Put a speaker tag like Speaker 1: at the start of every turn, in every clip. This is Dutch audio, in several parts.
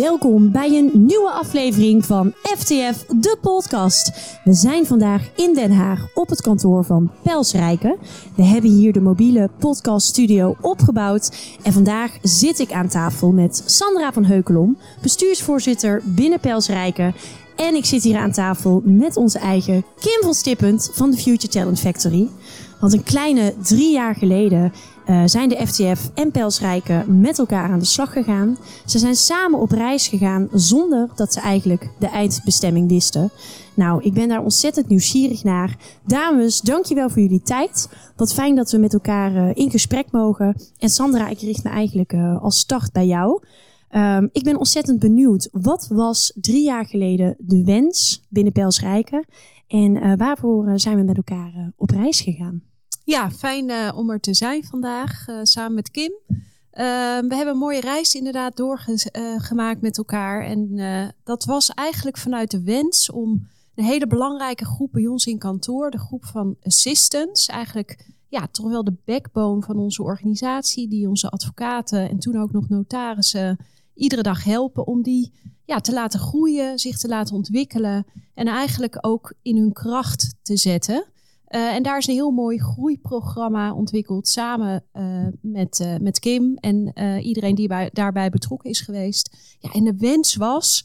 Speaker 1: Welkom bij een nieuwe aflevering van FTF, de podcast. We zijn vandaag in Den Haag op het kantoor van Pelsrijken. We hebben hier de mobiele podcaststudio opgebouwd. En vandaag zit ik aan tafel met Sandra van Heukelom, bestuursvoorzitter binnen Pelsrijken. En ik zit hier aan tafel met onze eigen Kim van Stippend van de Future Talent Factory. Want een kleine drie jaar geleden uh, zijn de FTF en Pelsrijken met elkaar aan de slag gegaan. Ze zijn samen op reis gegaan zonder dat ze eigenlijk de eindbestemming wisten. Nou, ik ben daar ontzettend nieuwsgierig naar. Dames, dankjewel voor jullie tijd. Wat fijn dat we met elkaar uh, in gesprek mogen. En Sandra, ik richt me eigenlijk uh, als start bij jou. Um, ik ben ontzettend benieuwd. Wat was drie jaar geleden de wens binnen Pelsrijken? En waarvoor zijn we met elkaar op reis gegaan?
Speaker 2: Ja, fijn uh, om er te zijn vandaag uh, samen met Kim. Uh, we hebben een mooie reis inderdaad doorgemaakt met elkaar. En dat was eigenlijk vanuit de wens om een hele belangrijke groep bij ons in kantoor, de groep van assistants, eigenlijk ja, toch wel de backbone van onze organisatie, die onze advocaten en toen ook nog notarissen iedere dag helpen om die ja, te laten groeien, zich te laten ontwikkelen en eigenlijk ook in hun kracht te zetten. Uh, en daar is een heel mooi groeiprogramma ontwikkeld samen uh, met, uh, met Kim en iedereen die bij, daarbij betrokken is geweest. Ja, en de wens was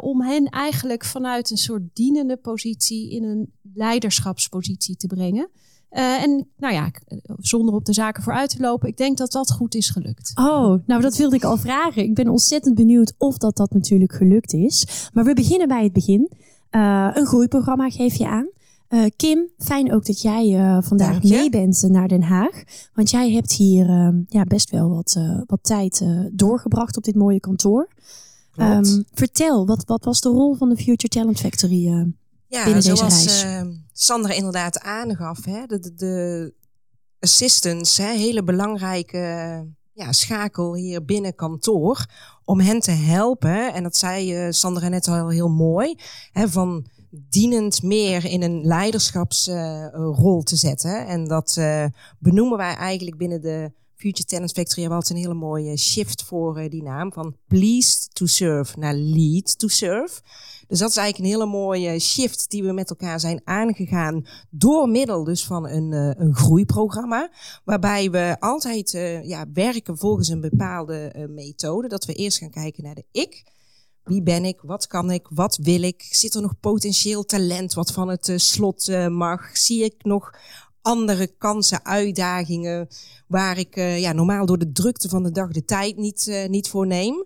Speaker 2: om hen eigenlijk vanuit een soort dienende positie in een leiderschapspositie te brengen. en nou ja, zonder op de zaken vooruit te lopen, ik denk dat dat goed is gelukt.
Speaker 1: Oh, nou dat wilde ik al vragen. Ik ben ontzettend benieuwd of dat dat natuurlijk gelukt is. Maar we beginnen bij het begin. een groeiprogramma geef je aan. Uh, Kim, fijn ook dat jij uh, vandaag mee bent uh, naar Den Haag. Want jij hebt hier uh, ja, best wel wat, wat tijd doorgebracht op dit mooie kantoor. Um, vertel, wat, wat was de rol van de Future Talent Factory ja, binnen deze reis?
Speaker 3: zoals Sandra inderdaad aangaf, hè, de, de, de assistants, hè, hele belangrijke ja, schakel hier binnen kantoor. Om hen te helpen, en dat zei Sandra net al heel mooi, hè, van dienend meer in een leiderschapsrol te zetten. En dat uh, benoemen wij eigenlijk binnen de Future Talent Factory. We hadden een hele mooie shift voor uh, die naam. Van pleased to serve naar lead to serve. Dus dat is eigenlijk een hele mooie shift die we met elkaar zijn aangegaan. Door middel dus van een, een groeiprogramma. Waarbij we altijd ja, werken volgens een bepaalde methode. Dat we eerst gaan kijken naar de ik. Wie ben ik? Wat kan ik? Wat wil ik? Zit er nog potentieel talent wat van het uh, slot uh, mag? Zie ik nog andere kansen, uitdagingen waar ik uh, ja, normaal door de drukte van de dag de tijd niet, niet voor neem?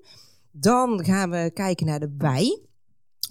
Speaker 3: Dan gaan we kijken naar de wij.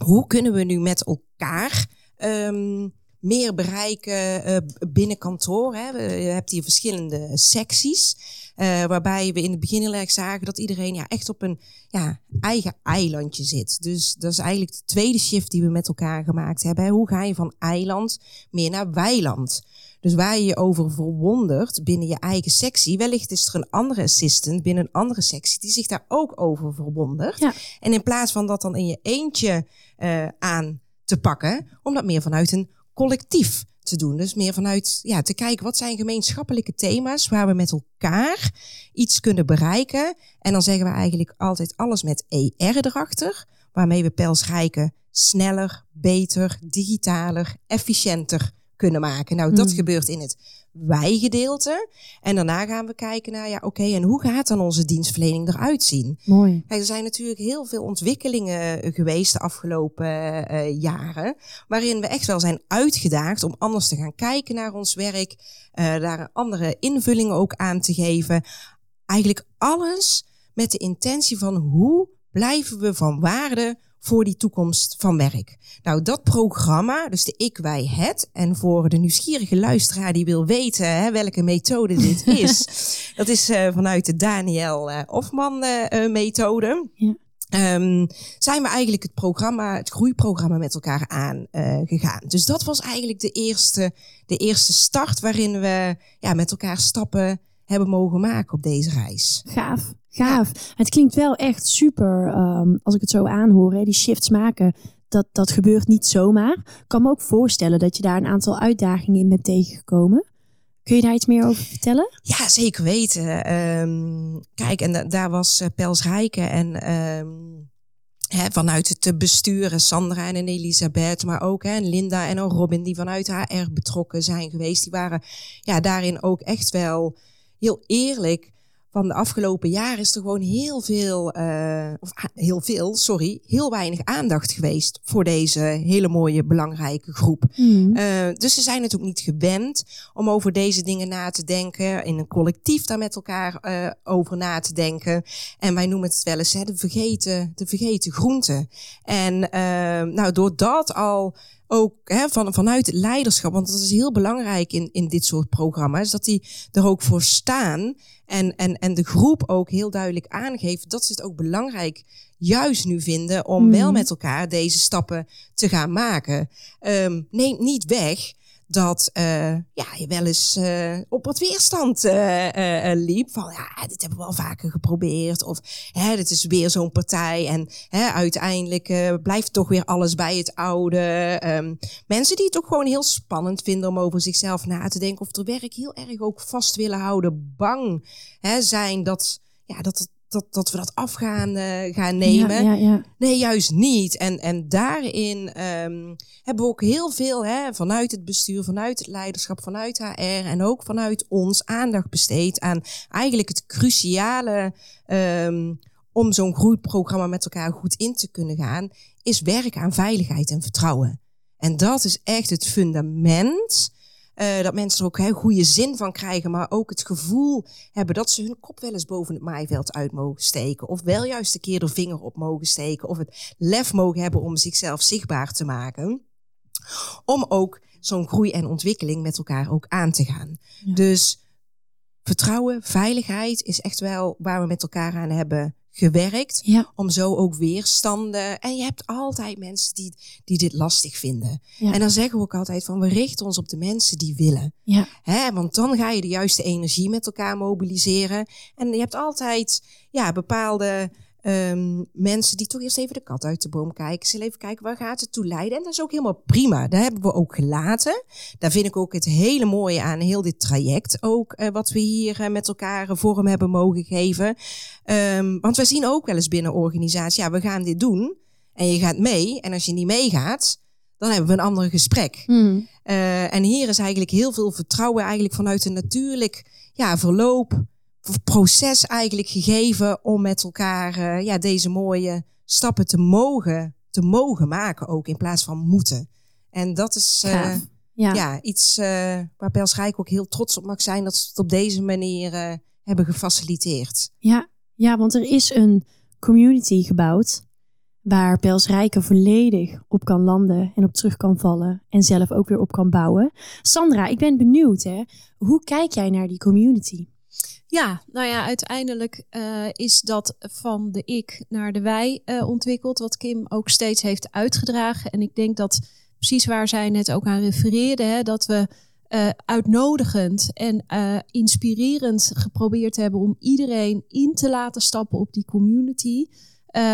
Speaker 3: Hoe kunnen we nu met elkaar um, meer bereiken binnen kantoor? Hè? Je hebt hier verschillende secties. Uh, waarbij we in het begin heel erg zagen dat iedereen ja, echt op een ja, eigen eilandje zit. Dus dat is eigenlijk de tweede shift die we met elkaar gemaakt hebben. Hoe ga je van eiland meer naar weiland? Dus waar je je over verwondert binnen je eigen sectie, wellicht is er een andere assistant binnen een andere sectie die zich daar ook over verwondert. Ja. En in plaats van dat dan in je eentje uh, aan te pakken, om dat meer vanuit een collectief te doen. Dus meer vanuit ja, te kijken wat zijn gemeenschappelijke thema's waar we met elkaar iets kunnen bereiken. En dan zeggen we eigenlijk altijd alles met ER erachter, waarmee we Pels Rijken sneller, beter, digitaler, efficiënter kunnen maken. Nou, dat mm. gebeurt in het wij-gedeelte. En daarna gaan we kijken naar, ja, oké, en hoe gaat dan onze dienstverlening eruit zien?
Speaker 1: Mooi.
Speaker 3: Kijk, er zijn natuurlijk heel veel ontwikkelingen geweest de afgelopen uh, jaren, waarin we echt wel zijn uitgedaagd om anders te gaan kijken naar ons werk, uh, daar andere invullingen ook aan te geven. Eigenlijk alles met de intentie van hoe blijven we van waarde voor die toekomst van werk. Nou, dat programma, dus de Ik, Wij, Het, en voor de nieuwsgierige luisteraar die wil weten hè, welke methode dit is, dat is uh, vanuit de Daniel uh, Hofman uh, methode. Ja. Um, zijn we eigenlijk het programma, het groeiprogramma met elkaar aangegaan. dus dat was eigenlijk de eerste, de eerste start waarin we ja, met elkaar stappen hebben mogen maken op deze reis.
Speaker 1: Gaaf. Gaaf. Het klinkt wel echt super, um, als ik het zo aanhoor, hè, die shifts maken. Dat, dat gebeurt niet zomaar. Ik kan me ook voorstellen dat je daar een aantal uitdagingen in bent tegengekomen. Kun je daar iets meer over vertellen?
Speaker 3: Ja, zeker weten. Um, kijk, en daar was uh, Pels Rijken en um, Hè, vanuit het bestuur, Sandra en Elisabeth, maar ook hè, Linda en Robin, die vanuit HR betrokken zijn geweest. Die waren ja, daarin ook echt wel heel eerlijk van de afgelopen jaren is er gewoon heel veel, uh, of heel veel, sorry, heel weinig aandacht geweest voor deze hele mooie, belangrijke groep. Mm. Uh, dus ze zijn het ook niet gewend om over deze dingen na te denken, in een collectief daar met elkaar uh, over na te denken. En wij noemen het wel eens hè, de, vergeten, de vergeten groente. En nou, door dat al ook hè, van, vanuit het leiderschap, want dat is heel belangrijk in, in dit soort programma's, dat die er ook voor staan en, en, en de groep ook heel duidelijk aangeeft dat ze het ook belangrijk juist nu vinden om wel mhm. met elkaar deze stappen te gaan maken. Um, neemt niet weg dat uh, ja, je wel eens uh, op wat weerstand uh, liep. Van ja, dit hebben we al vaker geprobeerd. Of hè, dit is weer zo'n partij. En hè, uiteindelijk blijft toch weer alles bij het oude. Um, mensen die het ook gewoon heel spannend vinden om over zichzelf na te denken. Of er werk heel erg ook vast willen houden. Bang hè, zijn dat, ja, dat het dat, dat we dat af gaan, uh, gaan nemen. Ja, ja, nee, juist niet. En, en daarin um, hebben we ook heel veel hè, vanuit het bestuur, vanuit het leiderschap, vanuit HR en ook vanuit ons aandacht besteed aan eigenlijk het cruciale um, om zo'n groeiprogramma met elkaar goed in te kunnen gaan, is werken aan veiligheid en vertrouwen. En dat is echt het fundament uh, dat mensen er ook een goede zin van krijgen, maar ook het gevoel hebben dat ze hun kop wel eens boven het maaiveld uit mogen steken. Of wel juist een keer de vinger op mogen steken. Of het lef mogen hebben om zichzelf zichtbaar te maken. Om ook zo'n groei en ontwikkeling met elkaar ook aan te gaan. Dus vertrouwen, veiligheid is echt wel waar we met elkaar aan hebben gewerkt. Ja. Om zo ook weerstanden. En je hebt altijd mensen die, die dit lastig vinden. Ja. En dan zeggen we ook altijd van we richten ons op de mensen die willen. Ja. Hè, want dan ga je de juiste energie met elkaar mobiliseren. En je hebt altijd ja, bepaalde um, mensen die toch eerst even de kat uit de boom kijken. Ze even kijken waar gaat het toe leiden. En dat is ook helemaal prima. Daar hebben we ook gelaten. Daar vind ik ook het hele mooie aan heel dit traject. Ook uh, wat we hier uh, met elkaar vorm hebben mogen geven. Um, want we zien ook wel eens binnen organisaties, ja, we gaan dit doen. En je gaat mee. En als je niet meegaat, dan hebben we een ander gesprek. Mm. Uh, en hier is eigenlijk heel veel vertrouwen eigenlijk vanuit een natuurlijk ja, verloop proces eigenlijk gegeven om met elkaar uh, ja, deze mooie stappen te mogen, te mogen maken ook in plaats van moeten. En dat is uh, ja. ja. iets uh, waar Pelsrijk ook heel trots op mag zijn dat ze het op deze manier hebben gefaciliteerd.
Speaker 1: Ja, ja, want er is een community gebouwd waar Pelsrijke volledig op kan landen en op terug kan vallen en zelf ook weer op kan bouwen. Sandra, ik ben benieuwd, hè? hoe kijk jij naar die community?
Speaker 2: Ja, nou ja, uiteindelijk uh, is dat van de ik naar de wij uh, ontwikkeld, wat Kim ook steeds heeft uitgedragen. En ik denk dat precies waar zij net ook aan refereerde, hè, dat we uh, uitnodigend en inspirerend geprobeerd hebben om iedereen in te laten stappen op die community.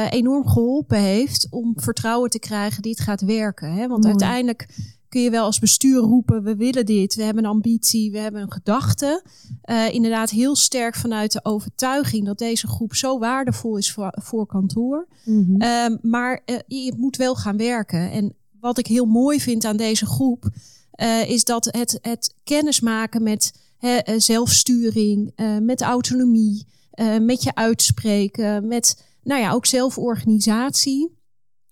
Speaker 2: enorm geholpen heeft om vertrouwen te krijgen, dit gaat werken. Hè? Want uiteindelijk kun je wel als bestuur roepen, we willen dit, we hebben een ambitie, we hebben een gedachte. Uh, inderdaad heel sterk vanuit de overtuiging dat deze groep zo waardevol is voor, voor kantoor. Mm -hmm. maar uh, je moet wel gaan werken. En wat ik heel mooi vind aan deze groep, uh, is dat het, het kennismaken met zelfsturing, met autonomie, met je uitspreken, met nou ja, ook zelforganisatie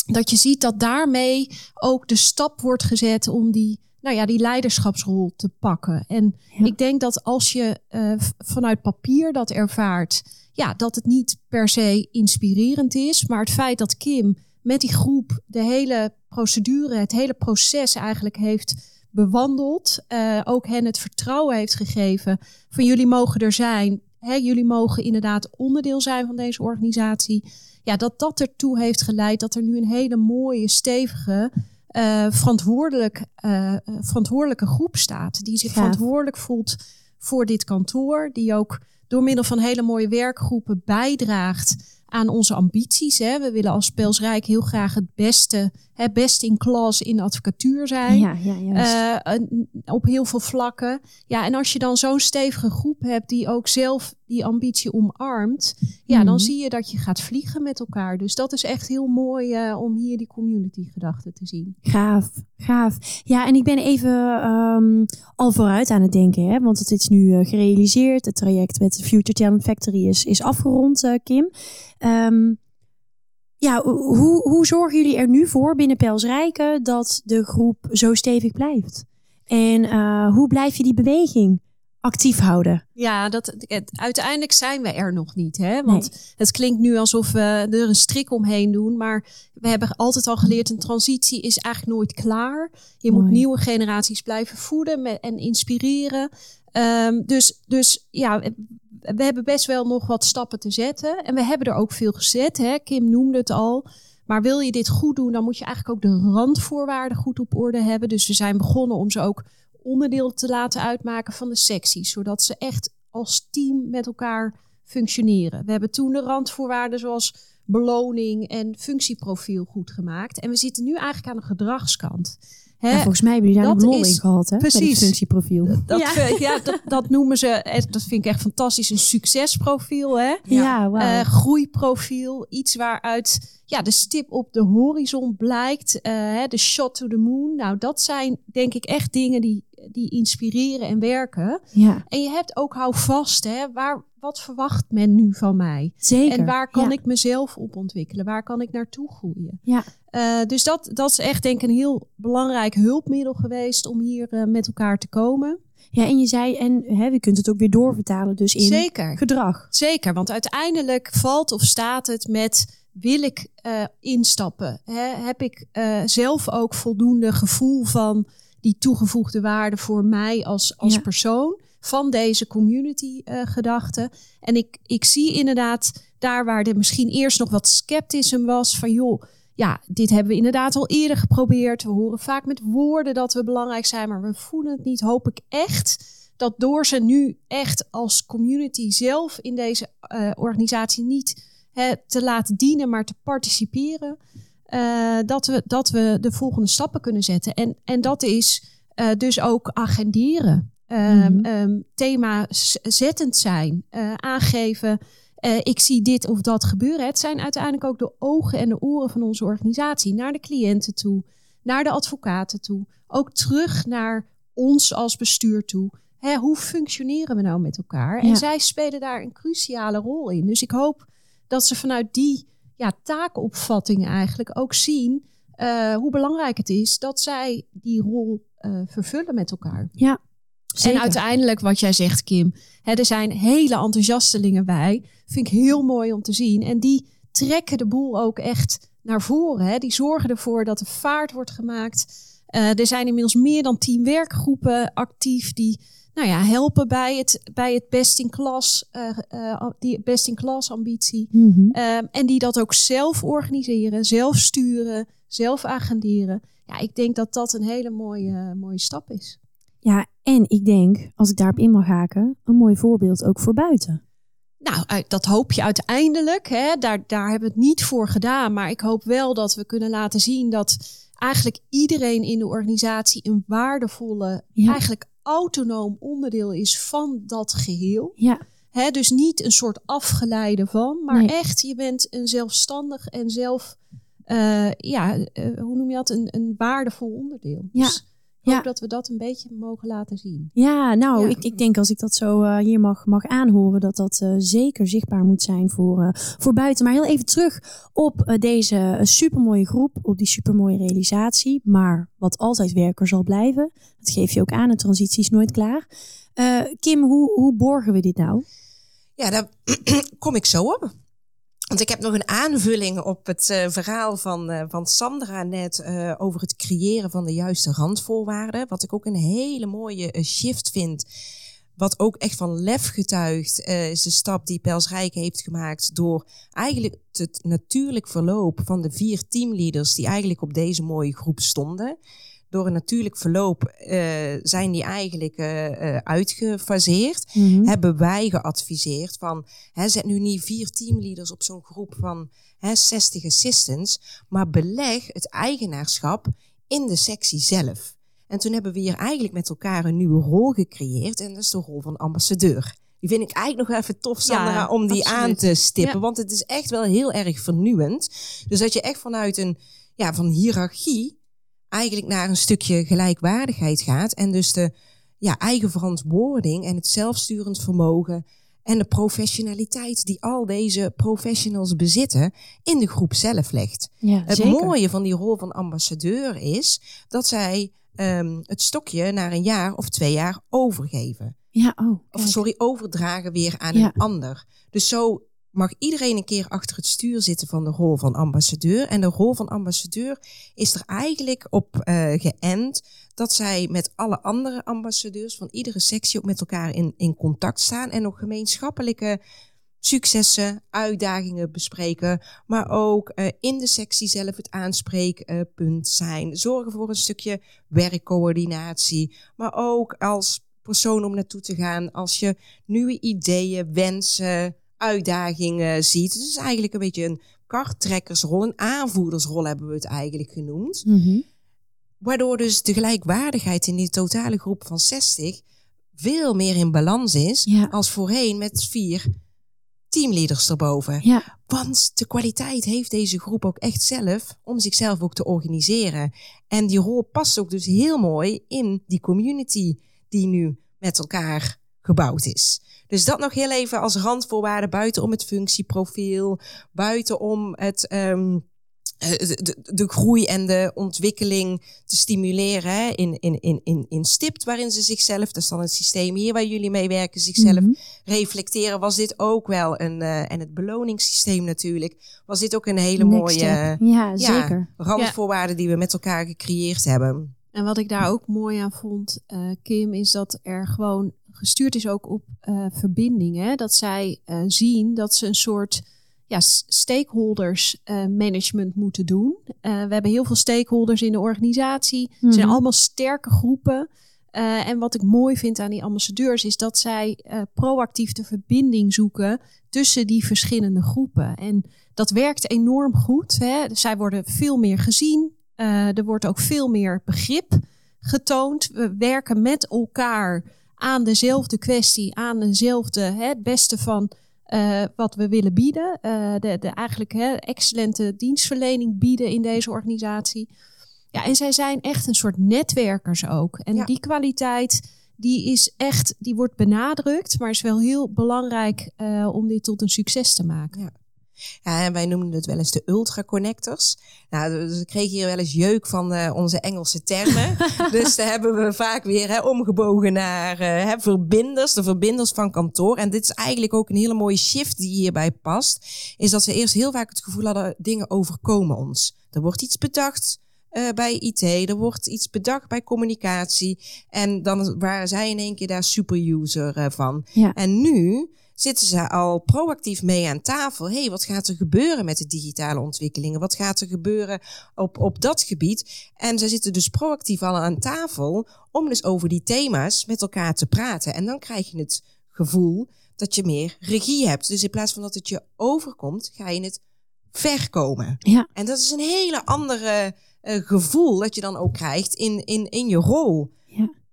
Speaker 2: dat je ziet dat daarmee ook de stap wordt gezet om die, nou ja, die leiderschapsrol te pakken. En ik denk dat als je uh, vanuit papier dat ervaart, ja, dat het niet per se inspirerend is, maar het feit dat Kim met die groep de hele procedure, het hele proces eigenlijk heeft bewandeld, uh, ook hen het vertrouwen heeft gegeven van jullie mogen er zijn, hè, jullie mogen inderdaad onderdeel zijn van deze organisatie ja, dat dat ertoe heeft geleid dat er nu een hele mooie, stevige, uh, verantwoordelijk, uh, verantwoordelijke groep staat. Die zich verantwoordelijk voelt voor dit kantoor. Die ook door middel van hele mooie werkgroepen bijdraagt aan onze ambities. Hè. We willen als Pelsrijk heel graag het beste, het best in klas in advocatuur zijn.
Speaker 1: Ja, ja, juist.
Speaker 2: Uh, op heel veel vlakken. Ja, en als je dan zo'n stevige groep hebt die ook zelf die ambitie omarmt, ja, dan
Speaker 1: Mhm.
Speaker 2: zie je dat je gaat vliegen met elkaar. Dus dat is echt heel mooi uh, om hier die community gedachte te zien.
Speaker 1: Gaaf, gaaf. Ja, en ik ben even um, al vooruit aan het denken, hè, want het is nu uh, gerealiseerd. Het traject met de Future Talent Factory is, is afgerond, Kim. Um, ja, hoe, hoe zorgen jullie er nu voor binnen Pelsrijken dat de groep zo stevig blijft? En uh, hoe blijf je die beweging actief houden?
Speaker 2: Ja, dat, het, uiteindelijk zijn we er nog niet. Hè? Want nee. het klinkt nu alsof we er een strik omheen doen. Maar we hebben altijd al geleerd, een transitie is eigenlijk nooit klaar. Je Mooi. moet nieuwe generaties blijven voeden en inspireren. Um, dus, dus ja, we hebben best wel nog wat stappen te zetten. En we hebben er ook veel gezet. Hè? Kim noemde het al. Maar wil je dit goed doen, dan moet je eigenlijk ook de randvoorwaarden goed op orde hebben. Dus we zijn begonnen om ze ook onderdeel te laten uitmaken van de secties. Zodat ze echt als team met elkaar functioneren. We hebben toen de randvoorwaarden zoals beloning en functieprofiel goed gemaakt. En we zitten nu eigenlijk aan de gedragskant.
Speaker 1: Hè? Ja, volgens mij hebben jullie daar een lol in gehad, hè?
Speaker 2: Precies.
Speaker 1: Functieprofiel.
Speaker 2: Dat, ja. ja dat, dat, noemen ze, dat vind ik echt fantastisch, een succesprofiel, hè?
Speaker 1: Ja, wow.
Speaker 2: uh, groeiprofiel, iets waaruit ja, de stip op de horizon blijkt, uh, de shot to the moon. Nou, dat zijn denk ik echt dingen die, die inspireren en werken.
Speaker 1: Ja.
Speaker 2: En je hebt ook hou vast, hè? Waar, wat verwacht men nu van mij?
Speaker 1: Zeker.
Speaker 2: En waar kan
Speaker 1: ja.
Speaker 2: ik mezelf op ontwikkelen? Waar kan ik naartoe groeien?
Speaker 1: Ja.
Speaker 2: Uh, dus dat, dat is echt denk ik een heel belangrijk hulpmiddel geweest om hier uh, met elkaar te komen.
Speaker 1: Ja, en je zei, en hè, je kunt het ook weer doorvertalen dus in
Speaker 2: Zeker.
Speaker 1: gedrag.
Speaker 2: Zeker, want uiteindelijk valt of staat het met wil ik uh, instappen? Hè? Heb ik zelf ook voldoende gevoel van die toegevoegde waarde voor mij als, als
Speaker 1: Ja.
Speaker 2: persoon? Van deze community uh, gedachte. En ik, ik zie inderdaad daar waar er misschien eerst nog wat scepticisme was van joh, ja, dit hebben we inderdaad al eerder geprobeerd. We horen vaak met woorden dat we belangrijk zijn, maar we voelen het niet. Hoop ik echt dat door ze nu echt als community zelf in deze uh, organisatie niet hè, te laten dienen, maar te participeren, uh, dat, we, dat we de volgende stappen kunnen zetten. En, en dat is uh, dus ook agenderen. Um, mm-hmm. um, thema zettend zijn, aangeven. Uh, ik zie dit of dat gebeuren. Het zijn uiteindelijk ook de ogen en de oren van onze organisatie naar de cliënten toe, naar de advocaten toe, ook terug naar ons als bestuur toe. Hè, hoe functioneren we nou met elkaar?
Speaker 1: Ja.
Speaker 2: En zij spelen daar een cruciale rol in. Dus ik hoop dat ze vanuit die ja, taakopvattingen eigenlijk ook zien uh, hoe belangrijk het is dat zij die rol uh, vervullen met elkaar.
Speaker 1: Ja, Zeker.
Speaker 2: En uiteindelijk wat jij zegt, Kim, hè, er zijn hele enthousiastelingen bij. Vind ik heel mooi om te zien. En die trekken de boel ook echt naar voren. Hè. Die zorgen ervoor dat er vaart wordt gemaakt. Uh, er zijn inmiddels meer dan tien werkgroepen actief die nou ja, helpen bij het, bij het best in klas, uh, uh, die best in klas ambitie.
Speaker 1: Mm-hmm.
Speaker 2: Um, en die dat ook zelf organiseren, zelf sturen, zelf agenderen. Ja, ik denk dat dat een hele mooie, mooie stap is.
Speaker 1: Ja, en ik denk, als ik daarop in mag haken, een mooi voorbeeld ook voor buiten.
Speaker 2: Nou, dat hoop je uiteindelijk. Hè. Daar, daar hebben we het niet voor gedaan. Maar ik hoop wel dat we kunnen laten zien dat eigenlijk iedereen in de organisatie een waardevolle,
Speaker 1: Ja.
Speaker 2: eigenlijk autonoom onderdeel is van dat geheel.
Speaker 1: Ja,
Speaker 2: Hè, dus niet een soort afgeleide van, maar
Speaker 1: Nee.
Speaker 2: echt, je bent een zelfstandig en zelf, eh, ja, eh, hoe noem je dat, een, een waardevol onderdeel.
Speaker 1: Ja.
Speaker 2: Dus ik hoop
Speaker 1: Ja.
Speaker 2: dat we dat een beetje mogen laten zien.
Speaker 1: ja nou,
Speaker 2: Ja.
Speaker 1: Ik, ik denk als ik dat zo eh, hier mag, mag aanhoren, dat dat eh, zeker zichtbaar moet zijn voor, eh, voor buiten. Maar heel even terug op deze supermooie groep, op die supermooie realisatie. Maar wat altijd werker zal blijven, dat geef je ook aan, een transitie is nooit klaar. Eh, Kim, hoe, hoe borgen we dit nou?
Speaker 3: Ja, daar kom ik zo op. Want ik heb nog een aanvulling op het eh, verhaal van, eh, van Sandra net eh, over het creëren van de juiste randvoorwaarden. Wat ik ook een hele mooie shift vind. Wat ook echt van lef getuigt, is de stap die Pelsrijk heeft gemaakt door eigenlijk het natuurlijk verloop van de vier teamleaders die eigenlijk op deze mooie groep stonden. Door een natuurlijk verloop uh, zijn die eigenlijk uh, uitgefaseerd.
Speaker 1: Mhm.
Speaker 3: Hebben wij geadviseerd van, hè, zet nu niet vier teamleaders op zo'n groep van hè, 60 assistants, maar beleg het eigenaarschap in de sectie zelf. En toen hebben we hier eigenlijk met elkaar een nieuwe rol gecreëerd en dat is de rol van ambassadeur. Die vind ik eigenlijk nog even tof, Sandra,
Speaker 2: Ja,
Speaker 3: om die
Speaker 2: absoluut.
Speaker 3: aan te stippen.
Speaker 2: Ja.
Speaker 3: Want het is echt wel heel erg vernieuwend. Dus dat je echt vanuit een ja, van hiërarchie eigenlijk naar een stukje gelijkwaardigheid gaat. En dus de ja, eigen verantwoording en het zelfsturend vermogen en de professionaliteit die al deze professionals bezitten in de groep zelf legt.
Speaker 1: Ja,
Speaker 3: Het
Speaker 1: zeker.
Speaker 3: mooie van die rol van ambassadeur is dat zij ehm, het stokje na een jaar of twee jaar overgeven.
Speaker 1: Ja, oh.
Speaker 3: Of sorry, overdragen weer aan
Speaker 1: Ja.
Speaker 3: een ander. Dus zo mag iedereen een keer achter het stuur zitten van de rol van ambassadeur. En de rol van ambassadeur is er eigenlijk op eh geënt dat zij met alle andere ambassadeurs van iedere sectie ook met elkaar in, in contact staan en nog gemeenschappelijke successen, uitdagingen bespreken, maar ook eh, in de sectie zelf het aanspreekpunt zijn. Zorgen voor een stukje werkcoördinatie, maar ook als persoon om naartoe te gaan als je nieuwe ideeën, wensen, uitdagingen ziet. Is eigenlijk een beetje een karttrekkersrol, een aanvoerdersrol hebben we het eigenlijk genoemd.
Speaker 1: Mhm.
Speaker 3: Waardoor dus de gelijkwaardigheid in die totale groep van 60 veel meer in balans is
Speaker 1: Ja.
Speaker 3: als voorheen met vier teamleaders erboven.
Speaker 1: Ja,
Speaker 3: Want de kwaliteit heeft deze groep ook echt zelf om zichzelf ook te organiseren. En die rol past ook dus heel mooi in die community die nu met elkaar gebouwd is. Dus dat nog heel even als randvoorwaarde buitenom het functieprofiel, buitenom het, ehm, eh, de, de, de groei en de ontwikkeling te stimuleren hè, in, in, in, in, in stipt waarin ze zichzelf, dat is dan het systeem hier waar jullie mee werken, zichzelf
Speaker 1: Mhm.
Speaker 3: reflecteren, was dit ook wel een, eh, en het beloningssysteem natuurlijk, was dit ook een hele
Speaker 1: Next
Speaker 3: mooie
Speaker 1: step. Ja, zeker.
Speaker 3: randvoorwaarde die we met elkaar gecreëerd hebben.
Speaker 2: En wat ik daar ook mooi aan vond, eh, Kim, is dat er gewoon gestuurd is ook op eh verbinding. Hè? Dat zij eh, zien dat ze een soort ja, stakeholders eh, management moeten doen. We hebben heel veel stakeholders in de organisatie. Het zijn
Speaker 1: Mhm.
Speaker 2: allemaal sterke groepen. En wat ik mooi vind aan die ambassadeurs is dat zij proactief de verbinding zoeken tussen die verschillende groepen. En dat werkt enorm goed. Hè? Zij worden veel meer gezien. Er wordt ook veel meer begrip getoond. We werken met elkaar aan dezelfde kwestie, aan dezelfde, hè, het beste van eh, wat we willen bieden. Eh, de, de eigenlijk hè, excellente dienstverlening bieden in deze organisatie. Ja, en zij zijn echt een soort netwerkers ook. En
Speaker 3: Ja.
Speaker 2: die kwaliteit, die is echt, die wordt benadrukt, maar is wel heel belangrijk eh, om dit tot een succes te maken.
Speaker 3: Ja, en wij noemden het wel eens de ultraconnectors. Nou, dus ik kreeg hier wel eens jeuk van eh, onze Engelse termen. dus daar hebben we vaak weer hè, omgebogen naar eh, hè, verbinders, de verbinders van kantoor. En dit is eigenlijk ook een hele mooie shift die hierbij past. Is dat we eerst heel vaak het gevoel hadden, dingen overkomen ons. Er wordt iets bedacht eh, bij IT, er wordt iets bedacht bij communicatie. En dan waren zij in één keer daar superuser eh, van.
Speaker 1: Ja.
Speaker 3: En nu zitten ze al proactief mee aan tafel. hey, wat gaat er gebeuren met de digitale ontwikkelingen? Wat gaat er gebeuren op, op dat gebied? En ze zitten dus proactief al aan tafel om dus over die thema's met elkaar te praten. En dan krijg je het gevoel dat je meer regie hebt. Dus in plaats van dat het je overkomt, ga je het verkomen.
Speaker 1: Ja.
Speaker 3: En dat is een hele andere eh, gevoel dat je dan ook krijgt in, in, in je rol.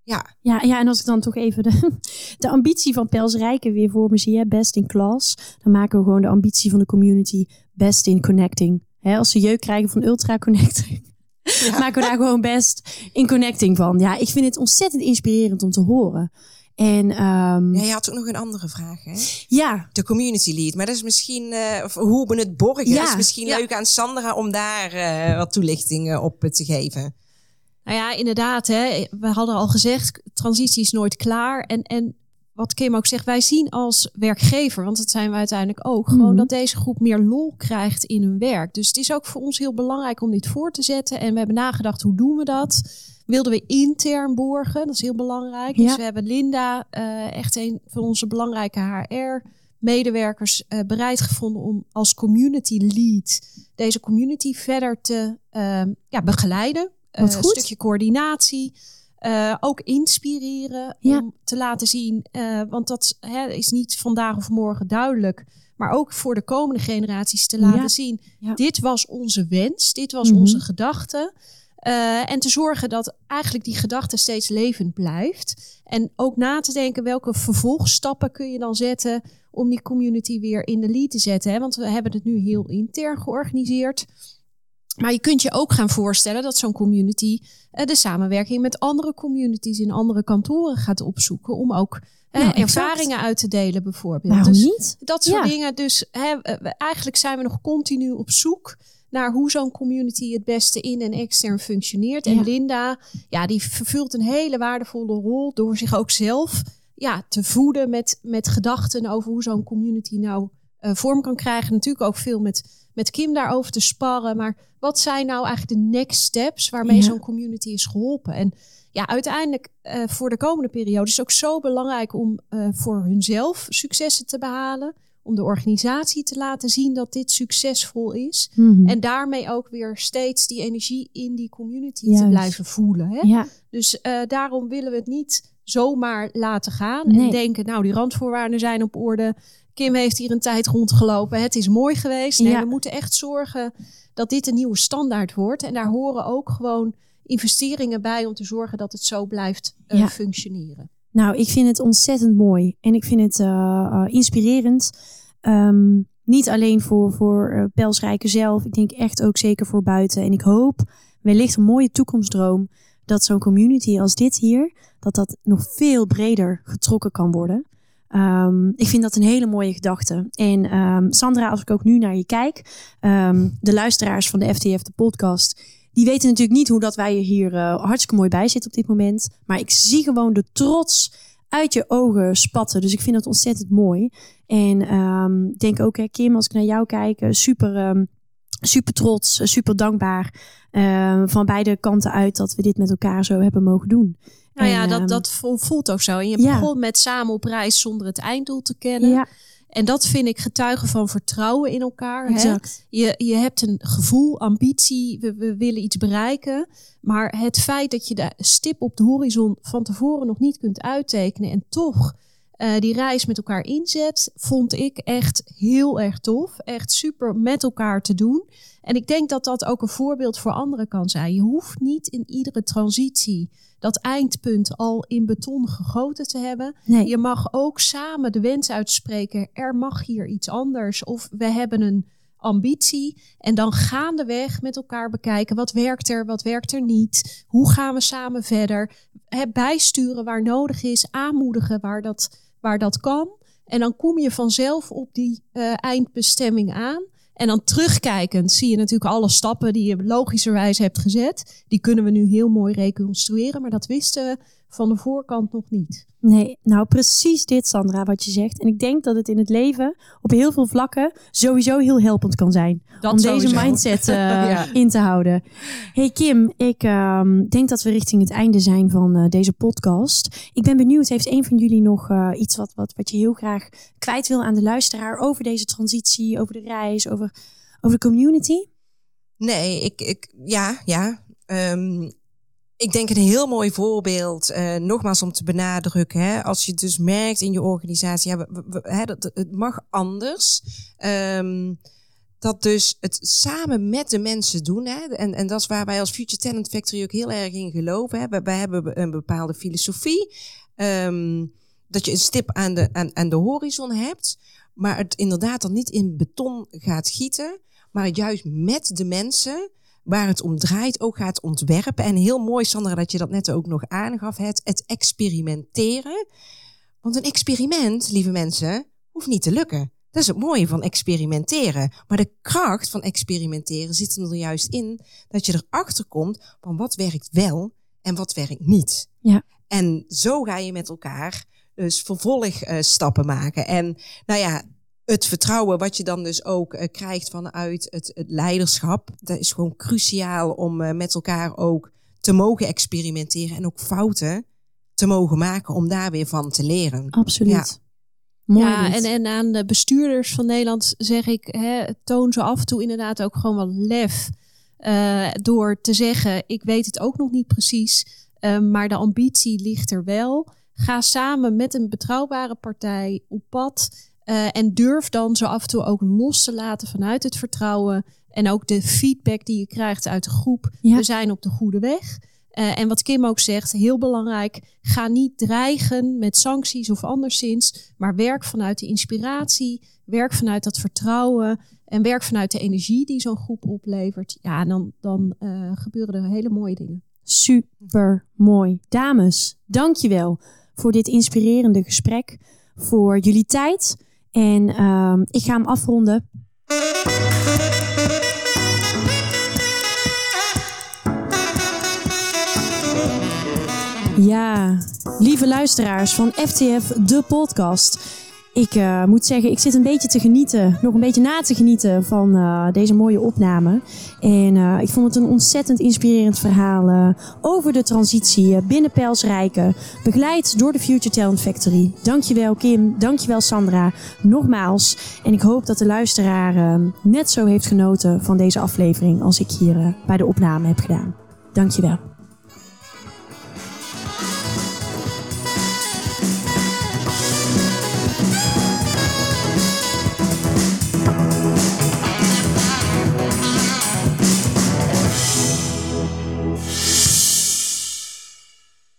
Speaker 1: Ja.
Speaker 3: Ja,
Speaker 1: Ja, en als ik dan toch even de, de ambitie van Pels Rijken weer voor me zie, hè, best in class, dan maken we gewoon de ambitie van de community best in connecting. Hè, als ze jeuk krijgen van ultra connecting, maken we daar gewoon best in connecting van. Ja, ik vind het ontzettend inspirerend om te horen. En ehm,
Speaker 3: ja, je had ook nog een andere vraag, hè?
Speaker 1: ja,
Speaker 3: de community lead. Maar dat is misschien of hoe we het borgen.
Speaker 1: Ja,
Speaker 3: dat is misschien
Speaker 2: ja.
Speaker 3: leuk aan Sandra om daar eh, wat toelichting eh, op te geven.
Speaker 2: Nou ja, inderdaad. Hè, we hadden al gezegd, transitie is nooit klaar. En, en wat Kim ook zegt, wij zien als werkgever, want dat zijn we uiteindelijk ook,
Speaker 1: Mhm.
Speaker 2: gewoon dat deze groep meer lol krijgt in hun werk. Dus het is ook voor ons heel belangrijk om dit voor te zetten. En we hebben nagedacht, hoe doen we dat? Wilden we intern borgen, dat is heel belangrijk.
Speaker 1: Ja.
Speaker 2: Dus we hebben Linda, eh, echt een van onze belangrijke HR-medewerkers, eh, bereid gevonden om als community lead deze community verder te eh, ja, begeleiden
Speaker 1: Wat goed.
Speaker 2: stukje coördinatie. Uh, ook inspireren
Speaker 1: Ja.
Speaker 2: om te laten zien, uh, want dat hè, is niet vandaag of morgen duidelijk, maar ook voor de komende generaties te laten
Speaker 1: Ja.
Speaker 2: zien,
Speaker 1: Ja.
Speaker 2: dit was onze wens, dit was
Speaker 1: Mhm.
Speaker 2: onze gedachte. Uh, en te zorgen dat eigenlijk die gedachte steeds levend blijft. En ook na te denken welke vervolgstappen kun je dan zetten om die community weer in de lead te zetten. Hè? Want we hebben het nu heel intern georganiseerd. Maar je kunt je ook gaan voorstellen dat zo'n community uh, de samenwerking met andere communities in andere kantoren gaat opzoeken. Om ook uh,
Speaker 1: Nou,
Speaker 2: ervaringen uit te delen, bijvoorbeeld.
Speaker 1: Waarom
Speaker 2: dus
Speaker 1: niet?
Speaker 2: dat soort
Speaker 1: Ja.
Speaker 2: dingen. Dus hè, eigenlijk zijn we nog continu op zoek naar hoe zo'n community het beste in en extern functioneert. En. Linda, ja, die vervult een hele waardevolle rol door zich ook zelf ja, te voeden met, met gedachten over hoe zo'n community nou eh, vorm kan krijgen. Natuurlijk ook veel met, met Kim daarover te sparren. Maar wat zijn nou eigenlijk de next steps waarmee
Speaker 1: Ja.
Speaker 2: zo'n community is geholpen? En ja, uiteindelijk eh, voor de komende periode is het ook zo belangrijk om eh, voor hunzelf successen te behalen. Om de organisatie te laten zien dat dit succesvol is.
Speaker 1: Mhm.
Speaker 2: En daarmee ook weer steeds die energie in die community
Speaker 1: Juist.
Speaker 2: te blijven voelen. Hè?
Speaker 1: ja,
Speaker 2: Dus daarom willen we het niet zomaar laten gaan.
Speaker 1: Nee.
Speaker 2: En denken, nou die randvoorwaarden zijn op orde. Kim heeft hier een tijd rondgelopen. Het is mooi geweest. Nee,
Speaker 1: Ja.
Speaker 2: we moeten echt zorgen dat dit een nieuwe standaard wordt. En daar horen ook gewoon investeringen bij om te zorgen dat het zo blijft eh,
Speaker 1: Ja.
Speaker 2: functioneren.
Speaker 1: Nou, ik vind het ontzettend mooi en ik vind het eh, eh, inspirerend. Ehm, niet alleen voor, voor uh, Pelsrijken zelf, ik denk echt ook zeker voor buiten. En ik hoop wellicht een mooie toekomstdroom dat zo'n community als dit hier, dat dat nog veel breder getrokken kan worden. Ehm, ik vind dat een hele mooie gedachte. En ehm, Sandra, als ik ook nu naar je kijk, ehm, de luisteraars van de FTF, de podcast, die weten natuurlijk niet hoe dat wij er hier uh, hartstikke mooi bij zitten op dit moment. Maar ik zie gewoon de trots uit je ogen spatten. Dus ik vind dat ontzettend mooi. En um, denk ook, hè, Kim, als ik naar jou kijk, super, um, super trots, super dankbaar. Van beide kanten uit dat we dit met elkaar zo hebben mogen doen.
Speaker 2: Nou
Speaker 1: en,
Speaker 2: ja, dat,
Speaker 1: um,
Speaker 2: dat voelt ook zo. En je
Speaker 1: ja.
Speaker 2: begon met samen op reis zonder het einddoel te kennen.
Speaker 1: Ja,
Speaker 2: En dat vind ik getuigen van vertrouwen in elkaar. Hè? Je, je hebt een gevoel, ambitie, we, we willen iets bereiken. Maar het feit dat je de stip op de horizon van tevoren nog niet kunt uittekenen en toch uh, die reis met elkaar inzet, vond ik echt heel erg tof. Echt super met elkaar te doen. En ik denk dat dat ook een voorbeeld voor anderen kan zijn. Je hoeft niet in iedere transitie dat eindpunt al in beton gegoten te hebben.
Speaker 1: Nee.
Speaker 2: Je mag ook samen de wens uitspreken: er mag hier iets anders. Of we hebben een ambitie. En dan gaandeweg met elkaar bekijken: wat werkt er, wat werkt er niet? Hoe gaan we samen verder? Bijsturen waar nodig is, aanmoedigen waar dat, waar dat kan. En dan kom je vanzelf op die uh, eindbestemming aan. En dan terugkijkend zie je natuurlijk alle stappen die je logischerwijs hebt gezet. Die kunnen we nu heel mooi reconstrueren, maar dat wisten we van de voorkant nog niet.
Speaker 1: Nee, nou precies dit Sandra wat je zegt. En ik denk dat het in het leven op heel veel vlakken sowieso heel helpend kan zijn.
Speaker 2: Dat
Speaker 1: om
Speaker 2: sowieso.
Speaker 1: deze mindset uh,
Speaker 3: Ja.
Speaker 1: in te houden. Hey Kim, ik um, denk dat we richting het einde zijn van uh, deze podcast. Ik ben benieuwd, heeft een van jullie nog uh, iets wat, wat, wat je heel graag kwijt wil aan de luisteraar over deze transitie, over de reis, over, over de community?
Speaker 3: Nee, ik, ik ja, ja. Um, ik denk een heel mooi voorbeeld, uh, nogmaals om te benadrukken, hè, als je dus merkt in je organisatie, hè, dat, het mag anders. Um, dat dus het samen met de mensen doen. Hè, en, en dat is waar wij als Future Talent Factory ook heel erg in geloven. Hè. Wij, hebben een bepaalde filosofie. Um, dat je een stip aan de, aan, aan de horizon hebt. Maar het inderdaad dan niet in beton gaat gieten. Maar juist met de mensen waar het om draait ook gaat ontwerpen. En heel mooi, Sandra, dat je dat net ook nog aangaf. Het, het experimenteren. Want een experiment, lieve mensen, hoeft niet te lukken. Dat is het mooie van experimenteren. Maar de kracht van experimenteren zit er juist in dat je erachter komt van wat werkt wel en wat werkt niet.
Speaker 1: Ja.
Speaker 3: En zo ga je met elkaar dus vervolgstappen maken. En nou ja, het vertrouwen wat je dan dus ook uh, krijgt vanuit het, het, leiderschap, dat is gewoon cruciaal om uh, met elkaar ook te mogen experimenteren en ook fouten te mogen maken om daar weer van te leren.
Speaker 1: Absoluut.
Speaker 3: Ja.
Speaker 1: Mooi
Speaker 2: ja, en, en aan de bestuurders van Nederland zeg ik, hè, toon zo af en toe inderdaad ook gewoon wel lef. Uh, door te zeggen, ik weet het ook nog niet precies, uh, maar de ambitie ligt er wel. Ga samen met een betrouwbare partij op pad. Uh, en durf dan zo af en toe ook los te laten vanuit het vertrouwen. En ook de feedback die je krijgt uit de groep. Ja. We zijn op de goede weg. Uh, en wat Kim ook zegt, heel belangrijk, ga niet dreigen met sancties of anderszins, maar werk vanuit de inspiratie, werk vanuit dat vertrouwen en werk vanuit de energie die zo'n groep oplevert. Ja, dan, dan uh, gebeuren er hele mooie dingen.
Speaker 1: Super mooi. Dames, dankjewel voor dit inspirerende gesprek, voor jullie tijd. En uh, ik ga hem afronden. Ja, lieve luisteraars van FTF, de podcast. Ik uh, moet zeggen, ik zit een beetje te genieten, nog een beetje na te genieten van uh, deze mooie opname. En uh, ik vond het een ontzettend inspirerend verhaal over de transitie binnen Pelsrijken, begeleid door de Future Talent Factory. Dankjewel Kim, dankjewel Sandra, nogmaals. En ik hoop dat de luisteraar net zo heeft genoten van deze aflevering als ik hier bij de opname heb gedaan. Dankjewel.